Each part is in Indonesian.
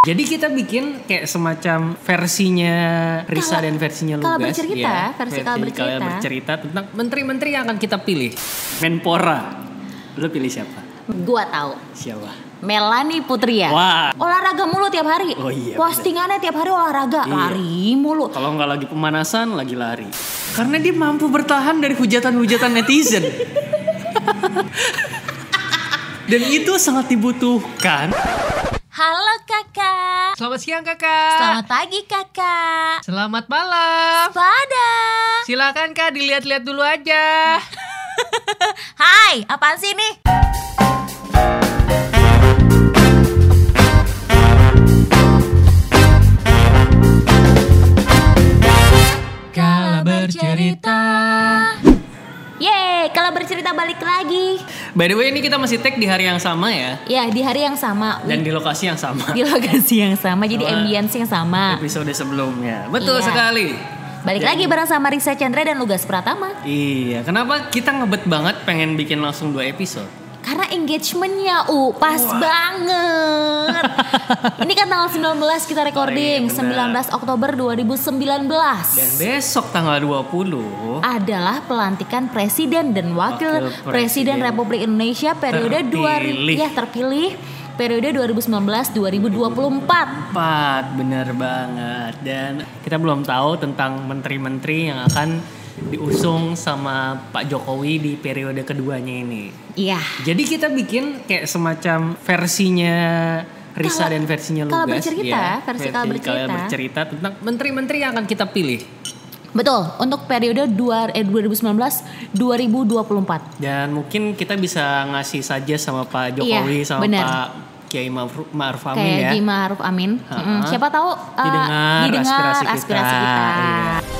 Jadi kita bikin kayak semacam versinya Risa Kalau- dan versinya Lugas. kalau bercerita, ya. versi kalau bercerita. bercerita tentang menteri-menteri yang akan kita pilih. Menpora. Lu pilih siapa? Gua tahu. Siapa? Melani Putri ya. Wah. Olahraga mulu tiap hari. Oh iya, Postingannya tiap hari olahraga, Iya. lari mulu. Kalau nggak lagi pemanasan, lagi lari. Karena dia mampu bertahan dari hujatan-hujatan netizen. Dan itu sangat dibutuhkan. Halo kakak. Selamat siang kakak. Selamat pagi kakak. Selamat malam. Pada. Silakan kak dilihat-lihat dulu aja. Hai, apaan sih ini? Bercerita balik lagi. By the way ini kita masih tag di hari yang sama ya. Ya, di hari yang sama. Dan di lokasi yang sama. di lokasi yang sama, jadi ambience yang sama. Episode sebelumnya. Betul Iya. sekali. Balik lagi bareng sama Risa Chandra dan Lugas Pratama. Iya, kenapa kita ngebet banget pengen bikin langsung dua episode? Karena engagementnya, uh, pas banget. Ini kan tanggal 19 kita recording, Oh, iya, benar. 19 Oktober 2019. Dan besok tanggal 20 adalah pelantikan presiden dan wakil, Wakil presiden. presiden Republik Indonesia periode Terpilih. 2000 ya terpilih periode 2019-2024. Empat, bener banget. Dan kita belum tahu tentang menteri-menteri yang akan diusung sama Pak Jokowi di periode keduanya ini. Iya. Jadi kita bikin kayak semacam versinya Risa Kalau- dan versinya Lugas. kalau bercerita, ya. versi kalau Kala bercerita. bercerita tentang menteri-menteri yang akan kita pilih. Betul, untuk periode dua, eh, 2019-2024. Dan mungkin kita bisa ngasih saja sama Pak Jokowi Iya, sama bener. Pak Kiai Ma'ruf Ma'ruf Amin Kayak ya. Haji Ma'ruf Amin. Ha-ha. Mm-mm. Siapa tahu uh, Didengar aspirasi kita. aspirasi kita. Iya.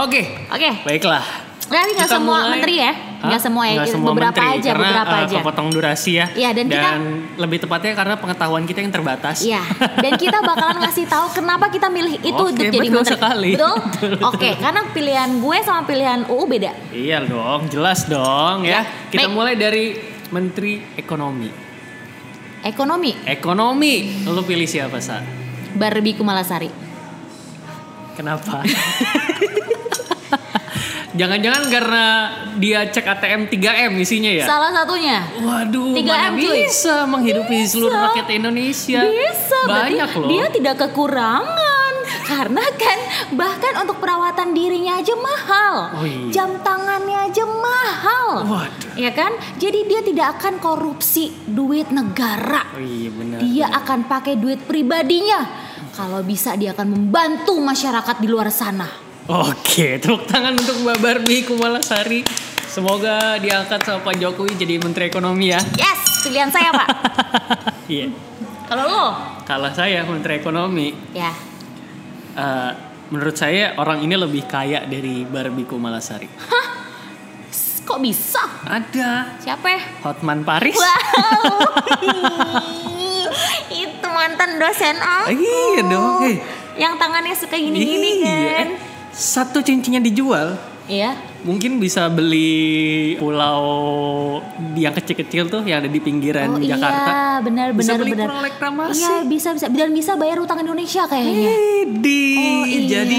Oke. Oke. Baiklah. Tapi nggak semua mulai- menteri ya, nggak semua ya, Nggak semua beberapa menteri, aja, karena, beberapa eh, aja. kepotong durasi ya. Iya, dan kita- lebih tepatnya karena pengetahuan kita yang terbatas. Iya, dan kita bakalan ngasih tahu kenapa kita milih itu Oke, untuk jadi betul menteri. sekali. Betul? Oke, karena pilihan gue sama pilihan UU beda. Iya dong, jelas dong ya. Ya, Kita baik. mulai dari Menteri Ekonomi. Ekonomi, Ekonomi, lu pilih siapa sa? Barbie Kumalasari. Kenapa? Jangan-jangan karena dia cek ATM 3M isinya ya? Salah satunya. Waduh, 3M, mana cuy. bisa menghidupi seluruh rakyat Indonesia? Bisa, berarti Banyak loh. dia tidak kekurangan. Karena kan bahkan untuk perawatan dirinya aja mahal. Oh iya. Jam tangannya aja mahal. Waduh. Ya kan? Jadi dia tidak akan korupsi duit negara. Oh iya benar. Dia akan pakai duit pribadinya. Kalau bisa dia akan membantu masyarakat di luar sana. Oke, tepuk tangan untuk Mbak Barbie Kumalasari. Semoga diangkat sama Pak Jokowi jadi Menteri Ekonomi ya. Yes, pilihan saya pak. Iya. Kalau lo, Kalau saya Menteri Ekonomi, ya eh, menurut saya orang ini lebih kaya dari Barbie Kumalasari. kok bisa? Ada Siapa? ya? Hotman Paris. Wow, itu mantan dosen aku. Iya dong. Eh, Yang tangannya suka gini-gini iya. kan? Satu cincinnya dijual, Iya. mungkin bisa beli pulau yang kecil-kecil tuh yang ada di pinggiran Oh Jakarta. iya, benar Bisa benar beli benar. Iya, bisa bisa dan bisa bayar utang Indonesia kayaknya. Di Oh, iya. jadi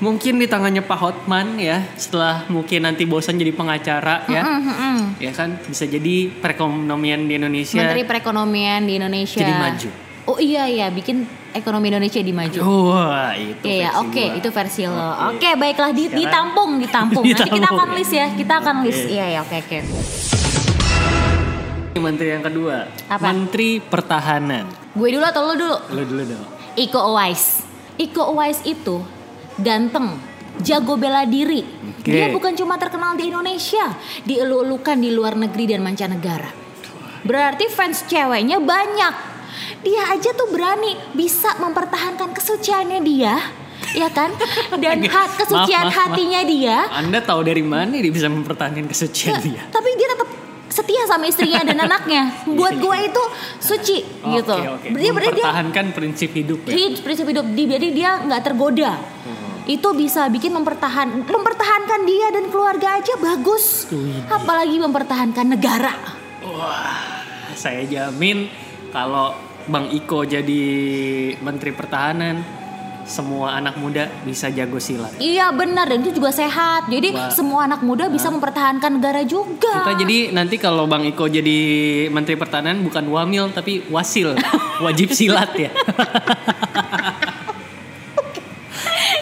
mungkin di tangannya Pak Hotman ya setelah mungkin nanti bosan jadi pengacara ya. Mm-mm. Ya kan bisa jadi perekonomian di Indonesia Menteri Perekonomian di Indonesia. jadi maju. Oh iya iya, bikin ekonomi Indonesia di maju. Wah, itu. Iya, oke, gua. itu versi lo. Oke. Oke, baiklah di, Sekarang- ditampung, ditampung. Nanti kita akan list ya, kita akan list. Oke. Iya, ya, oke, oke. Menteri yang kedua, Apa? Menteri Pertahanan. Gue dulu atau lo dulu? Lo dulu dong. Iko Uwais. Iko Uwais itu ganteng, jago bela diri. Oke. Dia bukan cuma terkenal di Indonesia, dielu-elukan di luar negeri dan mancanegara. Berarti fans ceweknya banyak. Dia aja tuh berani bisa mempertahankan kesuciannya dia, ya kan? Dan hat kesucian Maaf, maaf, maaf. hatinya dia. Anda tahu dari mana dia bisa mempertahankan kesucian dia? Tapi dia tetap setia sama istrinya dan anaknya. Buat gue itu suci gitu. Oke. Berarti berarti dia Mempertahankan prinsip hidup ya. hid prinsip hidup dia jadi dia nggak tergoda itu bisa bikin mempertahan mempertahankan dia dan keluarga aja bagus. Apalagi mempertahankan negara. Wah, saya jamin kalau Bang Iko jadi Menteri Pertahanan, semua anak muda bisa jago silat. Iya benar dan itu juga sehat. Jadi Wah. semua anak muda bisa mempertahankan negara juga. Kita jadi nanti kalau Bang Iko jadi Menteri Pertahanan bukan wamil tapi wasil, wajib silat ya.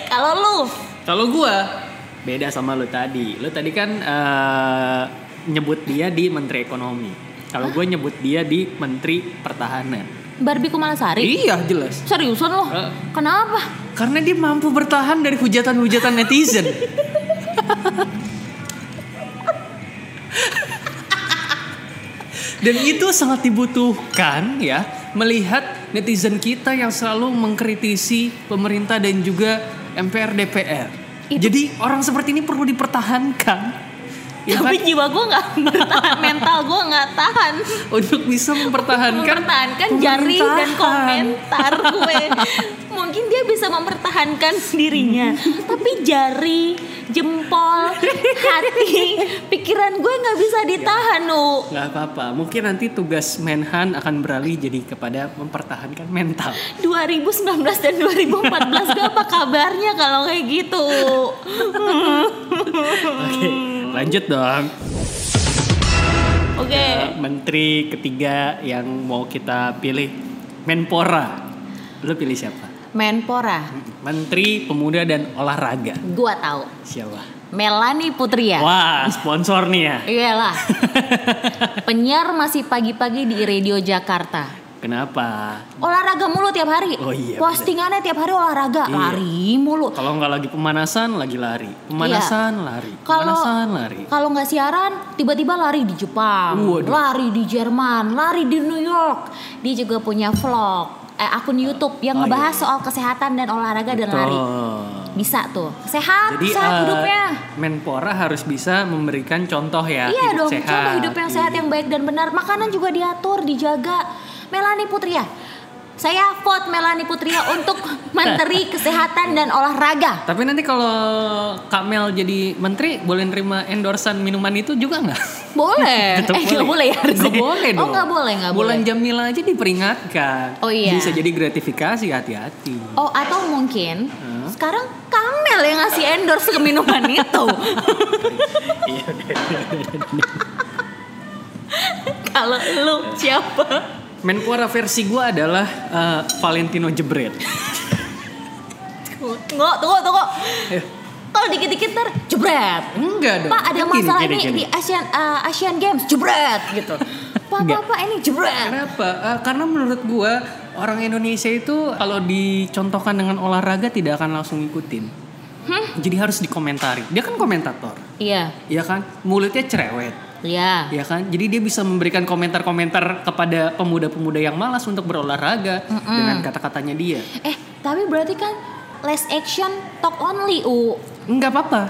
Kalau lu Kalau gua beda sama lu tadi. Lu tadi kan eh, nyebut dia di Menteri Ekonomi. Kalau gue nyebut dia di Menteri Pertahanan. Barbie Kumalasari. Iya jelas. Seriusan lo? Eh. Kenapa? Karena dia mampu bertahan dari hujatan-hujatan netizen. Dan itu sangat dibutuhkan ya melihat netizen kita yang selalu mengkritisi pemerintah dan juga MPR DPR. Itu- Jadi orang seperti ini perlu dipertahankan. Ya Tapi kan? jiwa gue nggak bertahan, mental gue nggak tahan. Untuk bisa mempertahankan mempertahankan jari dan komentar gue. Mungkin dia bisa mempertahankan dirinya, tapi jari, jempol, hati, pikiran gue nggak bisa ditahan, nu. Nggak apa-apa, mungkin nanti tugas Menhan akan beralih jadi kepada mempertahankan mental. 2019 dan 2014 gue apa kabarnya kalau kayak gitu? Oke, lanjut dong. Oke. Eh, Menteri ketiga yang mau kita pilih, Menpora. Lu pilih siapa? Menpora, Menteri Pemuda dan Olahraga. gue tahu. Siapa? Melanie Putri ya. Wah, sponsor nih ya. Iyalah. Penyiar masih pagi-pagi di Radio Jakarta. Kenapa? Olahraga mulu tiap hari. Oh iya, Postingannya tiap hari olahraga, Iya. lari mulu. Kalau nggak lagi pemanasan, lagi lari. Pemanasan, lari. Iya. Kalau Pemanasan, lari. kalau nggak siaran, tiba-tiba lari di Jepang, Waduh. lari di Jerman, lari di New York. Dia juga punya vlog, eh, akun YouTube yang Oh, ngebahas iya. soal kesehatan dan olahraga dan lari. Bisa tuh, sehat, Jadi sehat eh, hidupnya. Menpora harus bisa memberikan contoh ya Iya hidup dong, sehat. contoh hidup yang sehat Iya. yang baik dan benar. Makanan juga diatur, dijaga. Melanie Putria. Saya vote Melanie Putria untuk Menteri Kesehatan dan Olahraga. Tapi nanti kalau Kak Mel jadi menteri boleh nerima endorsan minuman itu juga nggak? Boleh. Tetap eh, nggak boleh ya harusnya. Nggak boleh dong. Oh, nggak boleh, nggak boleh. Bulan Jamila aja diperingatkan. Oh, iya. Bisa jadi gratifikasi hati-hati. Oh, atau mungkin sekarang Kamel yang ngasih endorse ke minuman itu. Iya, udah, udah. Kalau lu siapa? Menpora versi gua adalah eh, Valentino Jebret. Tunggu, tunggu, tunggu. Kalau dikit-dikit ntar jebret. enggak dong. Pak ada gini, masalah gini, ini gini. di Asian eh, Asian Games jebret gitu. Pak, Enggak. pak ini jebret. Kenapa? Eh, karena menurut gua orang Indonesia itu kalau dicontohkan dengan olahraga tidak akan langsung ngikutin. Jadi harus dikomentari. Dia kan komentator, Iya, ya kan? Mulutnya cerewet, iya. ya kan? Jadi dia bisa memberikan komentar-komentar kepada pemuda-pemuda yang malas untuk berolahraga dengan kata-katanya dia. Eh, tapi berarti kan less action talk only, U. Enggak apa-apa.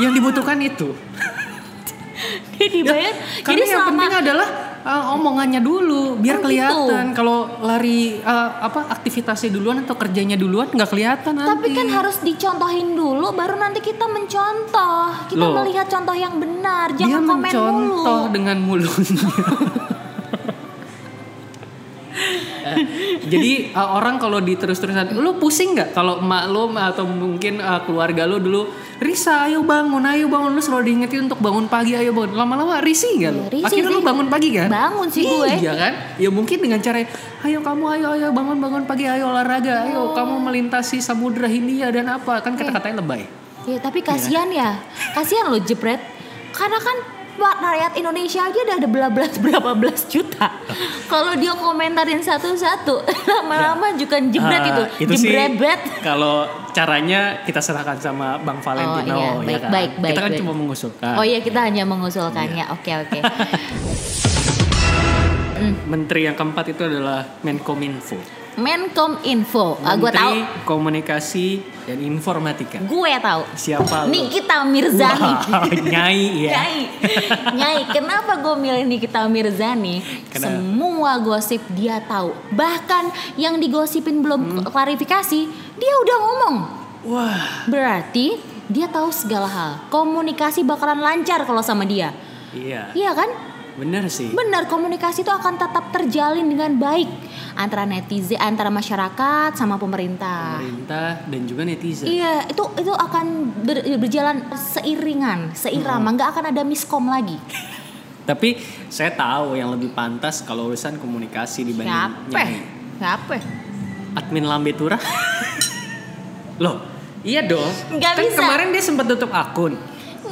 Yang dibutuhkan itu. Dia dibayar. Karena Jadi yang selama penting adalah uh, omongannya dulu, biar Oh, kelihatan. Kalau lari uh, apa aktivitasnya duluan atau kerjanya duluan nggak kelihatan nanti. Tapi kan harus dicontohin dulu, baru nanti kita mencontoh. Kita Loh. melihat contoh yang benar, dia jangan komen mencontoh mulu. dengan mulutnya. Jadi uh, orang kalau diterus-terusan, lu pusing nggak kalau emak lu atau mungkin uh, keluarga lu dulu, Risa ayo bangun, ayo bangun lu selalu diingetin untuk bangun pagi, ayo bangun. Lama-lama risih nggak lu? Iya, risih Akhirnya lu sih. bangun pagi kan? Bangun sih gue. Iya kan? Ya mungkin dengan cara, ayo kamu ayo ayo bangun bangun pagi, ayo olahraga, ayo Oh. kamu melintasi samudra Hindia dan apa kan kata-katanya lebay. Ya tapi kasihan ya, kasihan lo jebret. Karena kan buat rakyat Indonesia aja udah ada berapa belas berapa belas juta. Kalau dia komentarin satu-satu, lama-lama juga jebret Ah, itu, sih jebret. kalau caranya kita serahkan sama Bang Valentino iya. ya Baik, kan. baik, baik, kita kan baik. cuma mengusulkan. Oh iya kita hanya mengusulkannya. Iya. Oke oke. Menteri yang keempat itu adalah Menkominfo. Menkom Info. Ah, gue tahu. Menteri Komunikasi dan Informatika. Gue tahu. Siapa lu? Nikita Mirzani. Wah, nyai ya. Nyai, Nyai, kenapa gue milih Nikita Mirzani? Kenapa? Semua gosip dia tahu. Bahkan yang digosipin belum klarifikasi, dia udah ngomong. Wah, Berarti dia tahu segala hal. Komunikasi bakalan lancar kalau sama dia. iya. Iya kan? Bener sih. Benar, komunikasi itu akan tetap terjalin dengan baik antara netizen, antara masyarakat sama pemerintah. Pemerintah dan juga netizen. Iya, itu itu akan ber- berjalan seiringan, seirama, nggak akan ada miskom lagi. Tapi saya tahu yang lebih pantas kalau urusan komunikasi dibanding Siapa? Siapa? Admin Lambe Turah. Loh, iya dong. Nggak kan bisa. kemarin dia sempat tutup akun.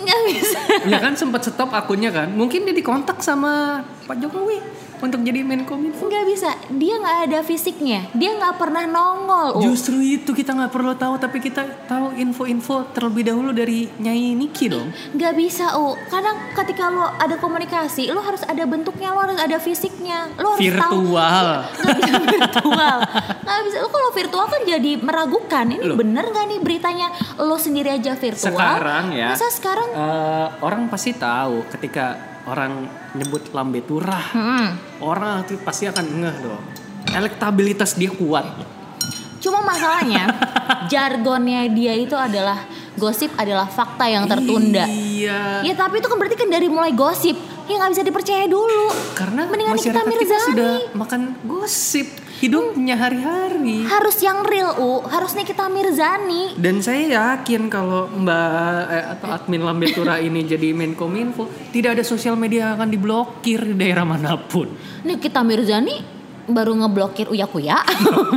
Nggak ya kan sempat stop akunnya kan. Mungkin dia dikontak sama Pak Jokowi untuk jadi Menkominfo. Nggak bisa. Dia nggak ada fisiknya. Dia nggak pernah nongol. Oh. Justru itu kita nggak perlu tahu tapi kita tahu info-info terlebih dahulu dari Nyai Niki dong. Nggak bisa, U. Kadang ketika lo ada komunikasi, lo harus ada bentuknya, lo harus ada fisiknya. Lo harus tahu. Virtual. Nggak bisa virtual. Nggak bisa. Lo kalau virtual kan jadi meragukan. Ini Loh. bener nggak nih beritanya? Lo sendiri aja virtual. Sekarang ya. Masa sekarang? eh, orang pasti tahu ketika orang nyebut Lambe Turah, Hmm. orang itu pasti akan ngeh dong. Elektabilitas dia kuat. Cuma masalahnya jargonnya dia itu adalah gosip adalah fakta yang tertunda. Iya. Ya tapi itu kan berarti kan dari mulai gosip ya nggak bisa dipercaya dulu. Karena Mendingan masyarakat kita Mirzani. sudah makan gosip hidupnya hari-hari. Harus yang real u, harus Nikita Mirzani. Dan saya yakin kalau Mbak eh, atau admin Lambe Tura ini jadi Menkominfo, tidak ada sosial media yang akan diblokir di daerah mana pun. Nikita Mirzani baru ngeblokir Uya Kuya.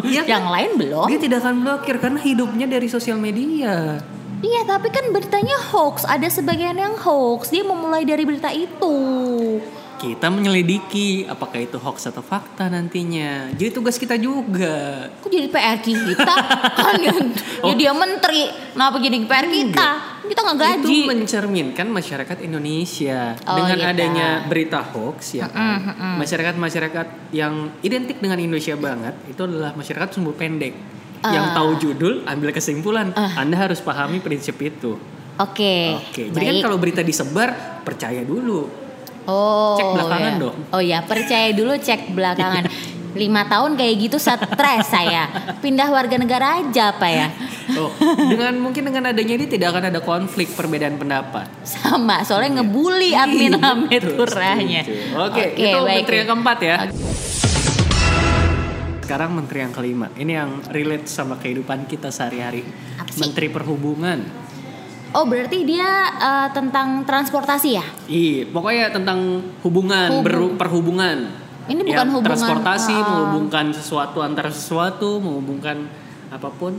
Iya kan? yang lain belum. Dia tidak akan blokir karena hidupnya dari sosial media. Iya tapi kan beritanya hoax, ada sebagian yang hoax. Dia memulai dari berita itu. Kita menyelidiki apakah itu hoax atau fakta nantinya. Jadi tugas kita juga. Kok jadi PR kita? kan ya, ya dia menteri, kenapa jadi PR kita? Kita nggak gaji. Itu mencerminkan masyarakat Indonesia Oh, dengan gitu. adanya berita hoax ya kan. Masyarakat-masyarakat yang identik dengan Indonesia banget itu adalah masyarakat sumbu pendek. Yang Ah. tahu judul ambil kesimpulan. Anda harus pahami prinsip itu. Oke. Oke. Jadi kan baik. kalau berita disebar percaya dulu. Oh, Cek belakangan ya. dong. Oh ya, percaya dulu cek belakangan. Lima tahun kayak gitu stres saya. Pindah warga negara aja apa ya? Oh, dengan mungkin dengan adanya ini tidak akan ada konflik perbedaan pendapat. Sama, soalnya ngebully admin Iya, Hamid Turahnya. Oke, itu baik. menteri yang keempat ya. Sekarang menteri yang kelima. Ini yang relate sama kehidupan kita sehari-hari. Menteri Perhubungan. Oh, berarti dia eh, tentang transportasi ya? Iya, pokoknya tentang hubungan, Hubung- perhubungan. Ini bukan hubungan, Transportasi, uh, menghubungkan sesuatu antara sesuatu, menghubungkan apa pun.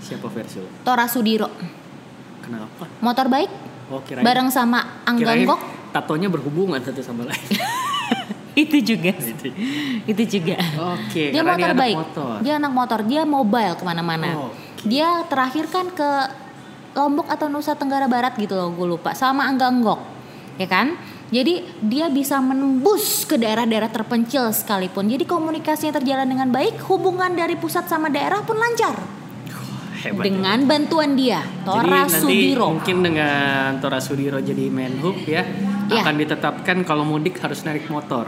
Siapa versi lo? Tora Sudiro. Kenapa? Motor baik Oh, kirain. bareng sama kirain Anggonggok. tatonya berhubungan satu sama lain. itu juga. itu juga. Oke, dia karena motor anak baik. motor. Dia anak motor. Dia mobile ke mana-mana. Oh, Dia terakhir kan ke Lombok atau Nusa Tenggara Barat gitu loh, gue lupa. Sama Angga Enggok, ya kan? Jadi dia bisa menembus ke daerah-daerah terpencil sekalipun. Jadi komunikasinya terjalan dengan baik, hubungan dari pusat sama daerah pun lancar. Hebat. ya. dengan bantuan dia, Tora Jadi nanti Sudiro. mungkin dengan Tora Sudiro jadi Menhub ya, Ya. akan ditetapkan kalau mudik harus naik motor.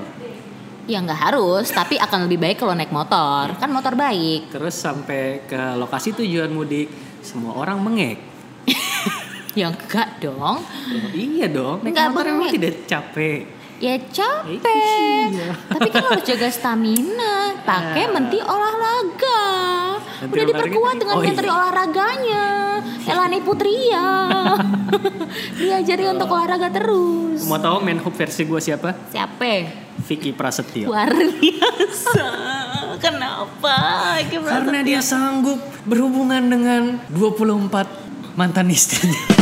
Ya nggak harus, tapi akan lebih baik kalau naik motor. Kan motor baik. Terus sampai ke lokasi tujuan mudik semua orang mengek. Ya enggak dong. Oh, iya dong, naik Nggak motor emang bengek. tidak capek. Ya capek. Iya. Tapi kan harus jaga stamina. Pakai Nah. menteri olahraga. Menteri Udah diperkuat dengan oh, menteri iya. olahraganya. Elani Putria. Diajari untuk olahraga terus. Mau tahu Menhub versi gue siapa? Siapa? Vicky Prasetyo. Luar biasa. Kenapa? Karena dia sanggup berhubungan dengan 24 mantan istrinya.